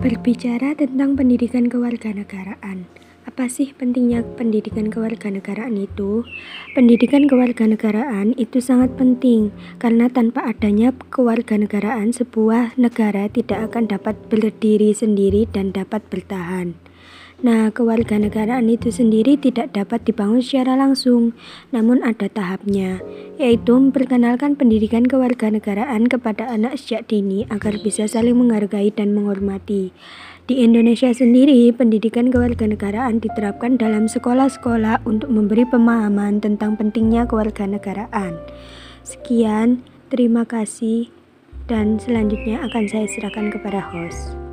Berbicara tentang pendidikan kewarganegaraan, apa sih pentingnya pendidikan kewarganegaraan itu? Pendidikan kewarganegaraan itu sangat penting karena tanpa adanya kewarganegaraan sebuah negara tidak akan dapat berdiri sendiri dan dapat bertahan. Nah, kewarganegaraan itu sendiri tidak dapat dibangun secara langsung, namun ada tahapnya, yaitu memperkenalkan pendidikan kewarganegaraan kepada anak sejak dini agar bisa saling menghargai dan menghormati. Di Indonesia sendiri, pendidikan kewarganegaraan diterapkan dalam sekolah-sekolah untuk memberi pemahaman tentang pentingnya kewarganegaraan. Sekian, terima kasih, dan selanjutnya akan saya serahkan kepada host.